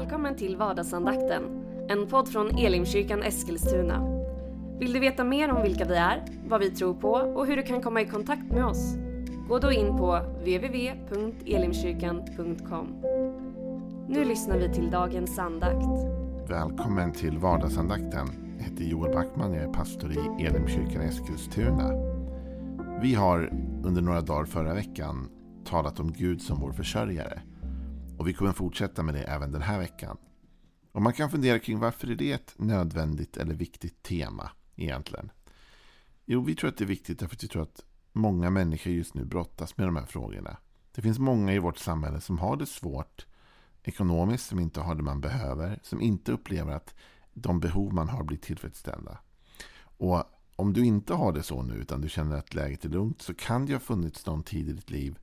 Välkommen till vardagsandakten, en podd från Elimkyrkan Eskilstuna. Vill du veta mer om vilka vi är, vad vi tror på och hur du kan komma i kontakt med oss? Gå då in på www.elimkyrkan.com. Nu lyssnar vi till dagens andakt. Välkommen till vardagsandakten. Jag heter Joel Backman, jag är pastor i Elimkyrkan Eskilstuna. Vi har under några dagar förra veckan talat om Gud som vår försörjare. Och vi kommer fortsätta med det även den här veckan. Och man kan fundera kring varför är det ett nödvändigt eller viktigt tema egentligen? Jo, vi tror att det är viktigt därför att vi tror att många människor just nu brottas med de här frågorna. Det finns många i vårt samhälle som har det svårt ekonomiskt, som inte har det man behöver, som inte upplever att de behov man har blir tillfredsställda. Och om du inte har det så nu, utan du känner att läget är lugnt, så kan det ha funnits någon tid i ditt liv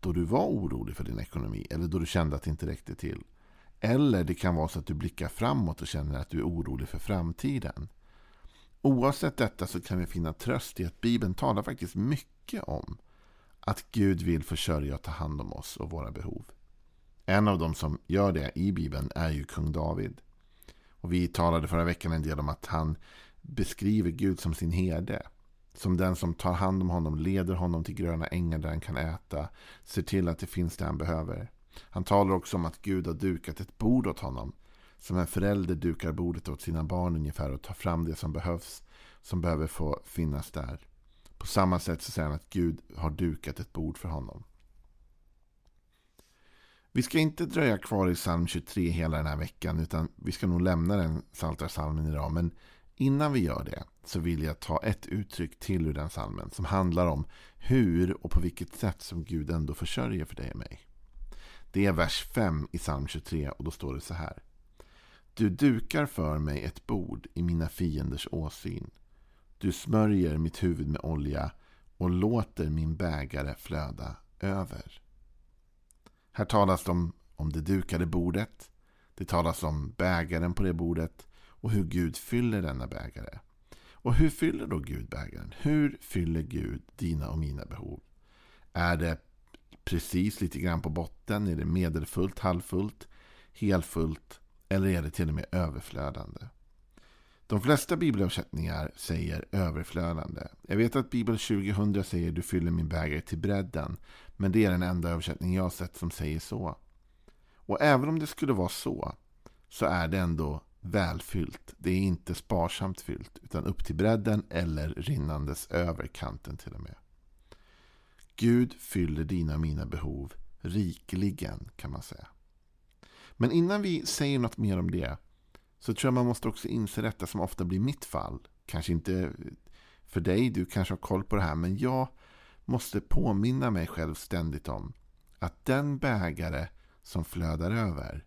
då du var orolig för din ekonomi eller då du kände att det inte räckte till. Eller det kan vara så att du blickar framåt och känner att du är orolig för framtiden. Oavsett detta så kan vi finna tröst i att Bibeln talar faktiskt mycket om att Gud vill försörja och ta hand om oss och våra behov. En av dem som gör det i Bibeln är ju kung David. Och Vi talade förra veckan en del om att han beskriver Gud som sin herde. Som den som tar hand om honom, leder honom till gröna ängar där han kan äta. Ser till att det finns det han behöver. Han talar också om att Gud har dukat ett bord åt honom. Som en förälder dukar bordet åt sina barn ungefär och tar fram det som behövs. Som behöver få finnas där. På samma sätt så säger han att Gud har dukat ett bord för honom. Vi ska inte dröja kvar i psalm 23 hela den här veckan. Utan vi ska nog lämna den saltarsalmen idag. Men Innan vi gör det så vill jag ta ett uttryck till ur den salmen som handlar om hur och på vilket sätt som Gud ändå försörjer för dig och mig. Det är vers 5 i psalm 23 och då står det så här. Du dukar för mig ett bord i mina fienders åsyn. Du smörjer mitt huvud med olja och låter min bägare flöda över. Här talas det om, om det dukade bordet. Det talas om bägaren på det bordet och hur Gud fyller denna bägare. Och hur fyller då Gud bägaren? Hur fyller Gud dina och mina behov? Är det precis lite grann på botten? Är det medelfullt, halvfullt, helfullt? Eller är det till och med överflödande? De flesta bibelöversättningar säger överflödande. Jag vet att Bibel 2000 säger du fyller min bägare till bredden. Men det är den enda översättning jag har sett som säger så. Och även om det skulle vara så, så är det ändå välfyllt. Det är inte sparsamt fyllt, utan upp till bredden eller rinnandes över kanten till och med. Gud fyller dina och mina behov rikligen, kan man säga. Men innan vi säger något mer om det, så tror jag man måste också inse detta som ofta blir mitt fall. Kanske inte för dig, du kanske har koll på det här, men jag måste påminna mig själv ständigt om att den bägare som flödar över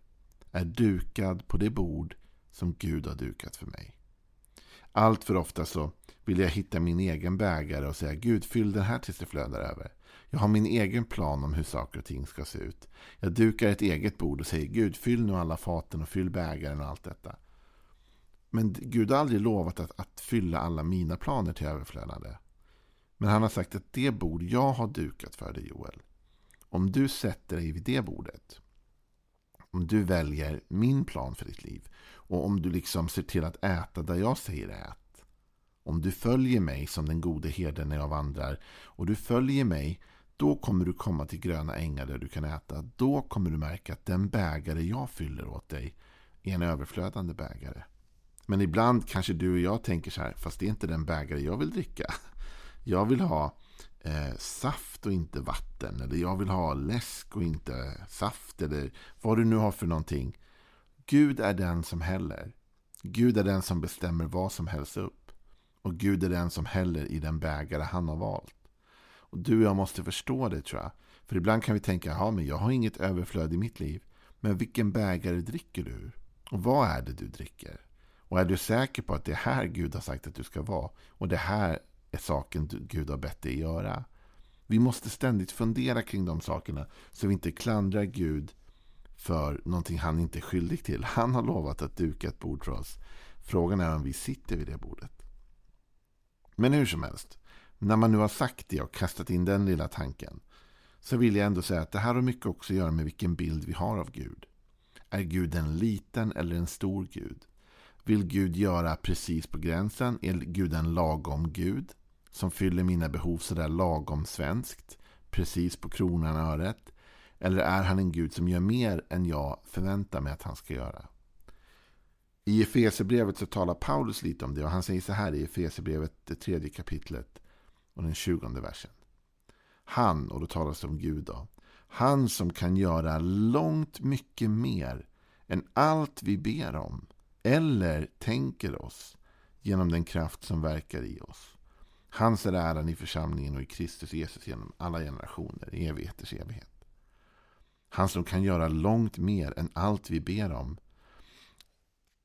är dukad på det bord som Gud har dukat för mig. Allt för ofta så vill jag hitta min egen bägare och säga Gud fyll den här tills det flödar över. Jag har min egen plan om hur saker och ting ska se ut. Jag dukar ett eget bord och säger Gud fyll nu alla faten och fyll bägaren och allt detta. Men Gud har aldrig lovat att, att fylla alla mina planer till överflödande. Men han har sagt att det bord jag har dukat för dig Joel. Om du sätter dig vid det bordet. Om du väljer min plan för ditt liv. Och om du liksom ser till att äta där jag säger ät. Om du följer mig som den gode herden när jag vandrar. Och du följer mig. Då kommer du komma till gröna ängar där du kan äta. Då kommer du märka att den bägare jag fyller åt dig är en överflödande bägare. Men ibland kanske du och jag tänker så här. Fast det är inte den bägare jag vill dricka. Jag vill ha eh, saft och inte vatten. Eller jag vill ha läsk och inte saft. Eller vad du nu har för någonting. Gud är den som häller. Gud är den som bestämmer vad som hälls upp. Och Gud är den som häller i den bägare han har valt. Och Du och jag måste förstå det tror jag. För ibland kan vi tänka, ja men jag har inget överflöd i mitt liv. Men vilken bägare dricker du? Och vad är det du dricker? Och är du säker på att det är här Gud har sagt att du ska vara? Och det här är saken Gud har bett dig göra? Vi måste ständigt fundera kring de sakerna. Så vi inte klandrar Gud för någonting han inte är skyldig till. Han har lovat att duka ett bord för oss. Frågan är om vi sitter vid det bordet. Men hur som helst, när man nu har sagt det och kastat in den lilla tanken så vill jag ändå säga att det här har mycket också att göra med vilken bild vi har av Gud. Är Gud en liten eller en stor Gud? Vill Gud göra precis på gränsen? Är Gud en lagom Gud? Som fyller mina behov sådär lagom svenskt? Precis på kronan och öret? Eller är han en Gud som gör mer än jag förväntar mig att han ska göra? I Efesierbrevet så talar Paulus lite om det och han säger så här i Efesierbrevet, det tredje kapitlet och den tjugonde versen. Han, och då talas det om Gud då. Han som kan göra långt mycket mer än allt vi ber om eller tänker oss genom den kraft som verkar i oss. Hans är äran i församlingen och i Kristus Jesus genom alla generationer, i evigheters evighet. Han som kan göra långt mer än allt vi ber om.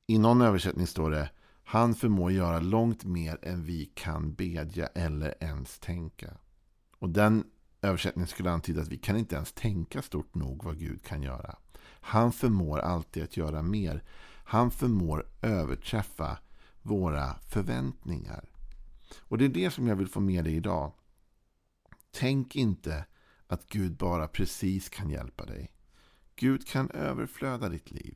I någon översättning står det Han förmår göra långt mer än vi kan bedja eller ens tänka. Och den översättningen skulle antyda att vi kan inte ens tänka stort nog vad Gud kan göra. Han förmår alltid att göra mer. Han förmår överträffa våra förväntningar. Och det är det som jag vill få med dig idag. Tänk inte att Gud bara precis kan hjälpa dig. Gud kan överflöda ditt liv.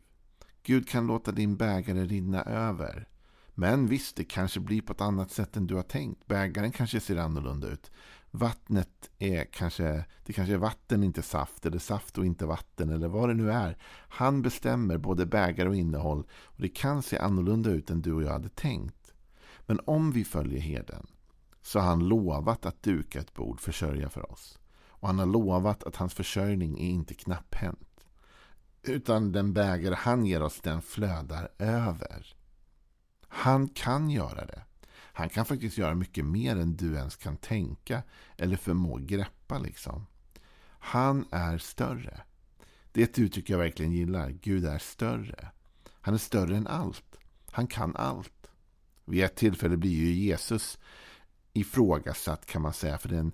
Gud kan låta din bägare rinna över. Men visst, det kanske blir på ett annat sätt än du har tänkt. Bägaren kanske ser annorlunda ut. Vattnet är kanske, det kanske är vatten, inte saft, eller saft och inte vatten, eller vad det nu är. Han bestämmer både bägare och innehåll. Och det kan se annorlunda ut än du och jag hade tänkt. Men om vi följer heden så har han lovat att duka ett bord, försörja för oss. Och han har lovat att hans försörjning är inte knapphänt. Utan den bägare han ger oss, den flödar över. Han kan göra det. Han kan faktiskt göra mycket mer än du ens kan tänka eller förmå greppa. Liksom. Han är större. Det är ett uttryck jag verkligen gillar. Gud är större. Han är större än allt. Han kan allt. Vid ett tillfälle blir ju Jesus ifrågasatt kan man säga för den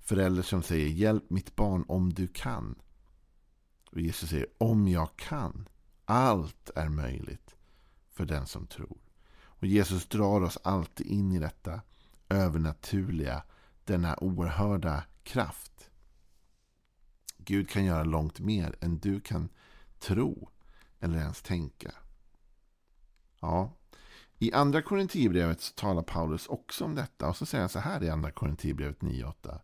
förälder som säger hjälp mitt barn om du kan. Och Jesus säger om jag kan. Allt är möjligt för den som tror. Och Jesus drar oss alltid in i detta övernaturliga, denna oerhörda kraft. Gud kan göra långt mer än du kan tro eller ens tänka. Ja, i andra Korinthierbrevet talar Paulus också om detta och så säger han så här i andra Korinthierbrevet 9.8.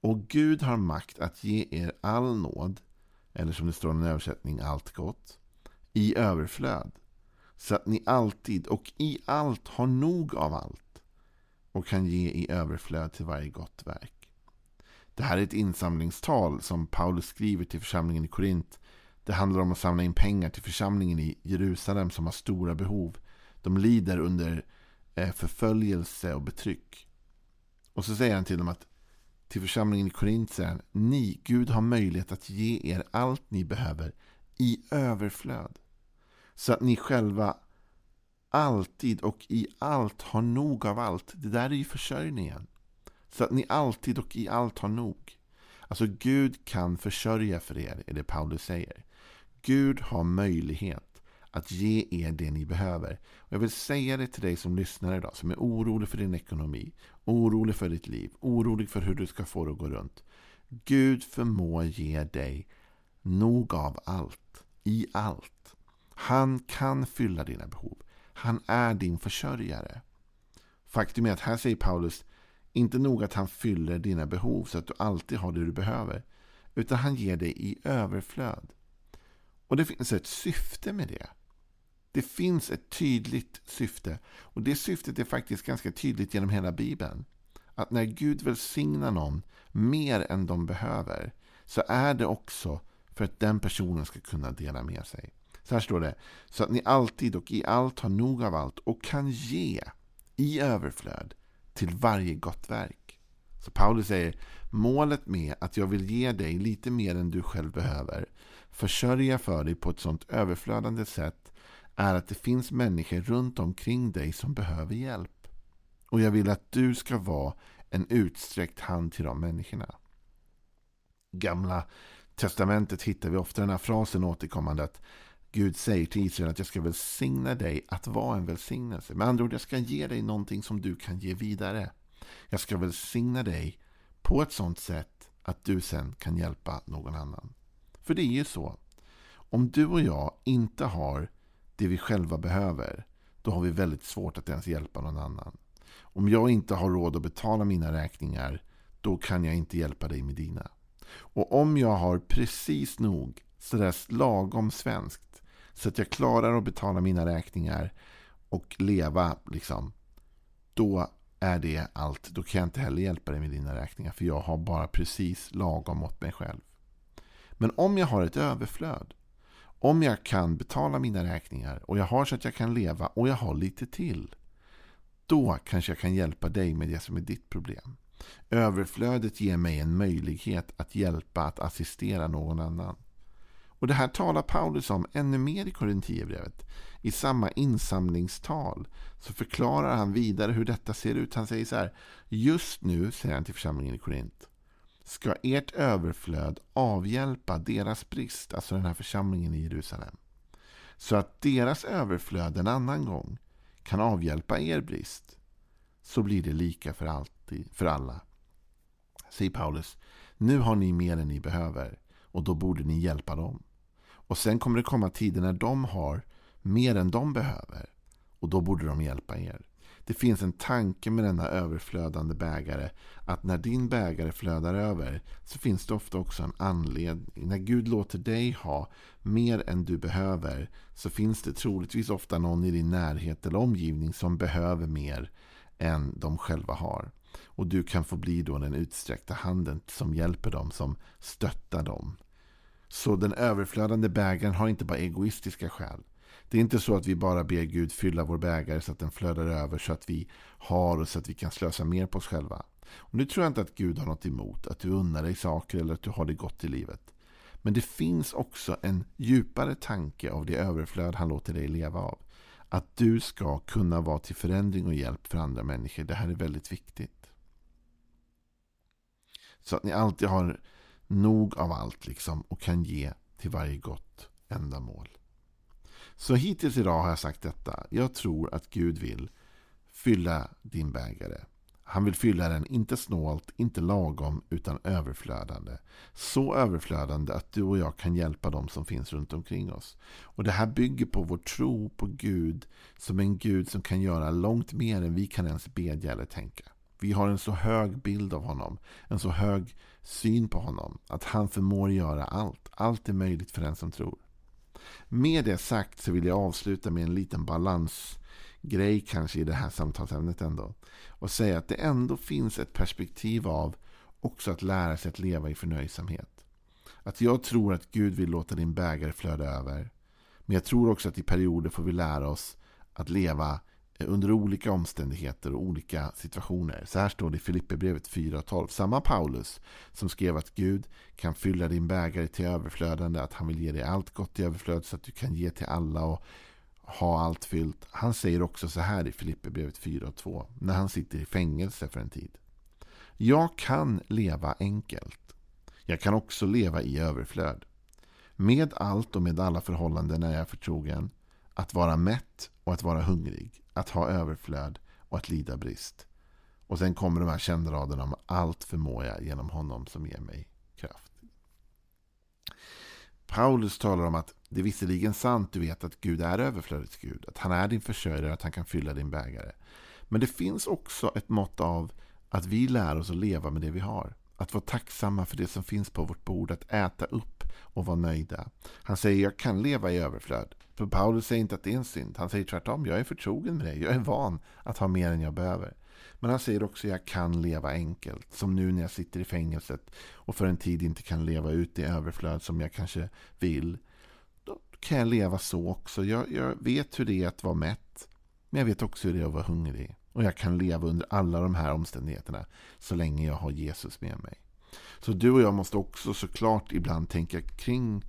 Och Gud har makt att ge er all nåd, eller som det står i en översättning, allt gott, i överflöd så att ni alltid och i allt har nog av allt och kan ge i överflöd till varje gott verk. Det här är ett insamlingstal som Paulus skriver till församlingen i Korint. Det handlar om att samla in pengar till församlingen i Jerusalem som har stora behov. De lider under eh, förföljelse och betryck. Och så säger han till dem att till församlingen i Korint säger han, ni, Gud har möjlighet att ge er allt ni behöver i överflöd. Så att ni själva alltid och i allt har nog av allt. Det där är ju försörjningen. Så att ni alltid och i allt har nog. Alltså Gud kan försörja för er, är det Paulus säger. Gud har möjlighet att ge er det ni behöver. Och jag vill säga det till dig som lyssnar idag, som är orolig för din ekonomi, orolig för ditt liv, orolig för hur du ska få det att gå runt. Gud förmår ge dig nog av allt, i allt. Han kan fylla dina behov. Han är din försörjare. Faktum är att här säger Paulus inte nog att han fyller dina behov så att du alltid har det du behöver. Utan han ger dig i överflöd. Och det finns ett syfte med det. Det finns ett tydligt syfte. Och det syftet är faktiskt ganska tydligt genom hela Bibeln. Att när Gud välsignar någon mer än de behöver så är det också för att den personen ska kunna dela med sig. Så här står det. Så att ni alltid och i allt har nog av allt och kan ge i överflöd till varje gott verk. Så Paulus säger målet med att jag vill ge dig lite mer än du själv behöver, försörja för dig på ett sådant överflödande sätt, är att det finns människor runt omkring dig som behöver hjälp. Och jag vill att du ska vara en utsträckt hand till de människorna. Gamla testamentet hittar vi ofta den här frasen återkommande att Gud säger till Israel att jag ska välsigna dig att vara en välsignelse. Med andra ord, jag ska ge dig någonting som du kan ge vidare. Jag ska välsigna dig på ett sådant sätt att du sen kan hjälpa någon annan. För det är ju så. om du och jag inte har det vi själva behöver, då har vi väldigt svårt att ens hjälpa någon annan. Om jag inte har råd att betala mina räkningar, då kan jag inte hjälpa dig med dina. Och om jag har precis nog, sådär lagom svenskt, så att jag klarar att betala mina räkningar och leva, liksom, då är det allt. Då kan jag inte heller hjälpa dig med dina räkningar, för jag har bara precis lagom åt mig själv. Men om jag har ett överflöd, om jag kan betala mina räkningar och jag har så att jag kan leva och jag har lite till. Då kanske jag kan hjälpa dig med det som är ditt problem. Överflödet ger mig en möjlighet att hjälpa, att assistera någon annan. Och Det här talar Paulus om ännu mer i Korinthierbrevet. I samma insamlingstal så förklarar han vidare hur detta ser ut. Han säger så här. Just nu, säger han till församlingen i Korint, ska ert överflöd avhjälpa deras brist, alltså den här församlingen i Jerusalem. Så att deras överflöd en annan gång kan avhjälpa er brist. Så blir det lika för alltid, för alla. Säger Paulus, nu har ni mer än ni behöver och då borde ni hjälpa dem. Och sen kommer det komma tider när de har mer än de behöver och då borde de hjälpa er. Det finns en tanke med denna överflödande bägare. Att när din bägare flödar över så finns det ofta också en anledning. När Gud låter dig ha mer än du behöver så finns det troligtvis ofta någon i din närhet eller omgivning som behöver mer än de själva har. Och du kan få bli då den utsträckta handen som hjälper dem, som stöttar dem. Så den överflödande bägaren har inte bara egoistiska skäl. Det är inte så att vi bara ber Gud fylla vår bägare så att den flödar över så att vi har och så att vi kan slösa mer på oss själva. Och nu tror jag inte att Gud har något emot att du unnar dig saker eller att du har det gott i livet. Men det finns också en djupare tanke av det överflöd han låter dig leva av. Att du ska kunna vara till förändring och hjälp för andra människor. Det här är väldigt viktigt. Så att ni alltid har nog av allt liksom och kan ge till varje gott ändamål. Så hittills idag har jag sagt detta. Jag tror att Gud vill fylla din bägare. Han vill fylla den inte snålt, inte lagom, utan överflödande. Så överflödande att du och jag kan hjälpa dem som finns runt omkring oss. Och Det här bygger på vår tro på Gud som en Gud som kan göra långt mer än vi kan ens bedja eller tänka. Vi har en så hög bild av honom, en så hög syn på honom, att han förmår göra allt. Allt är möjligt för den som tror. Med det sagt så vill jag avsluta med en liten balansgrej kanske i det här samtalsämnet ändå. Och säga att det ändå finns ett perspektiv av också att lära sig att leva i förnöjsamhet. Att jag tror att Gud vill låta din bägare flöda över. Men jag tror också att i perioder får vi lära oss att leva under olika omständigheter och olika situationer. Så här står det i Filipperbrevet 4.12. Samma Paulus som skrev att Gud kan fylla din bägare till överflödande, att han vill ge dig allt gott i överflöd så att du kan ge till alla och ha allt fyllt. Han säger också så här i Filipperbrevet 4.2 när han sitter i fängelse för en tid. Jag kan leva enkelt. Jag kan också leva i överflöd. Med allt och med alla förhållanden är jag förtrogen att vara mätt och att vara hungrig, att ha överflöd och att lida brist. Och sen kommer de här kända raderna om allt förmår jag genom honom som ger mig kraft. Paulus talar om att det är visserligen sant, du vet att Gud är överflödets Gud, att han är din försörjare, att han kan fylla din bägare. Men det finns också ett mått av att vi lär oss att leva med det vi har. Att vara tacksamma för det som finns på vårt bord, att äta upp och vara nöjda. Han säger jag kan leva i överflöd. För Paulus säger inte att det är en synd. Han säger tvärtom, jag är förtrogen med det. Jag är van att ha mer än jag behöver. Men han säger också jag kan leva enkelt. Som nu när jag sitter i fängelset och för en tid inte kan leva ut i överflöd som jag kanske vill. Då kan jag leva så också. Jag, jag vet hur det är att vara mätt. Men jag vet också hur det är att vara hungrig. Och jag kan leva under alla de här omständigheterna så länge jag har Jesus med mig. Så du och jag måste också såklart ibland tänka kring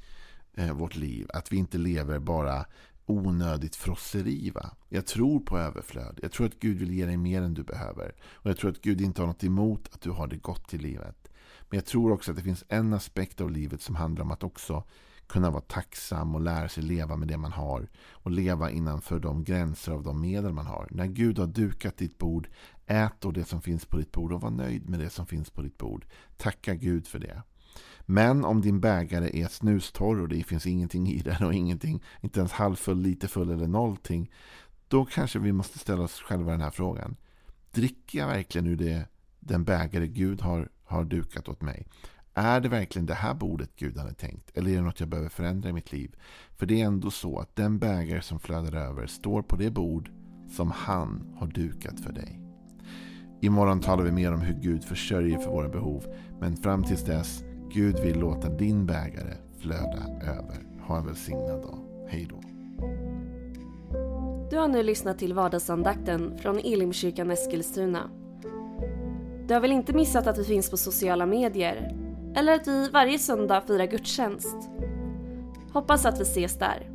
eh, vårt liv. Att vi inte lever bara onödigt frosseri. Va? Jag tror på överflöd. Jag tror att Gud vill ge dig mer än du behöver. Och jag tror att Gud inte har något emot att du har det gott i livet. Men jag tror också att det finns en aspekt av livet som handlar om att också kunna vara tacksam och lära sig leva med det man har. Och leva innanför de gränser av de medel man har. När Gud har dukat ditt bord, ät då det som finns på ditt bord och var nöjd med det som finns på ditt bord. Tacka Gud för det. Men om din bägare är snustorr och det finns ingenting i den och ingenting, inte ens halvfull, lite full eller någonting. Då kanske vi måste ställa oss själva den här frågan. Dricker jag verkligen ur det, den bägare Gud har, har dukat åt mig? Är det verkligen det här bordet Gud hade tänkt? Eller är det något jag behöver förändra i mitt liv? För det är ändå så att den bägare som flödar över står på det bord som han har dukat för dig. Imorgon talar vi mer om hur Gud försörjer för våra behov. Men fram tills dess, Gud vill låta din bägare flöda över. Ha en välsignad dag. Hej då. Du har nu lyssnat till vardagsandakten från Elimkyrkan Eskilstuna. Du har väl inte missat att vi finns på sociala medier? Eller att vi varje söndag firar gudstjänst? Hoppas att vi ses där.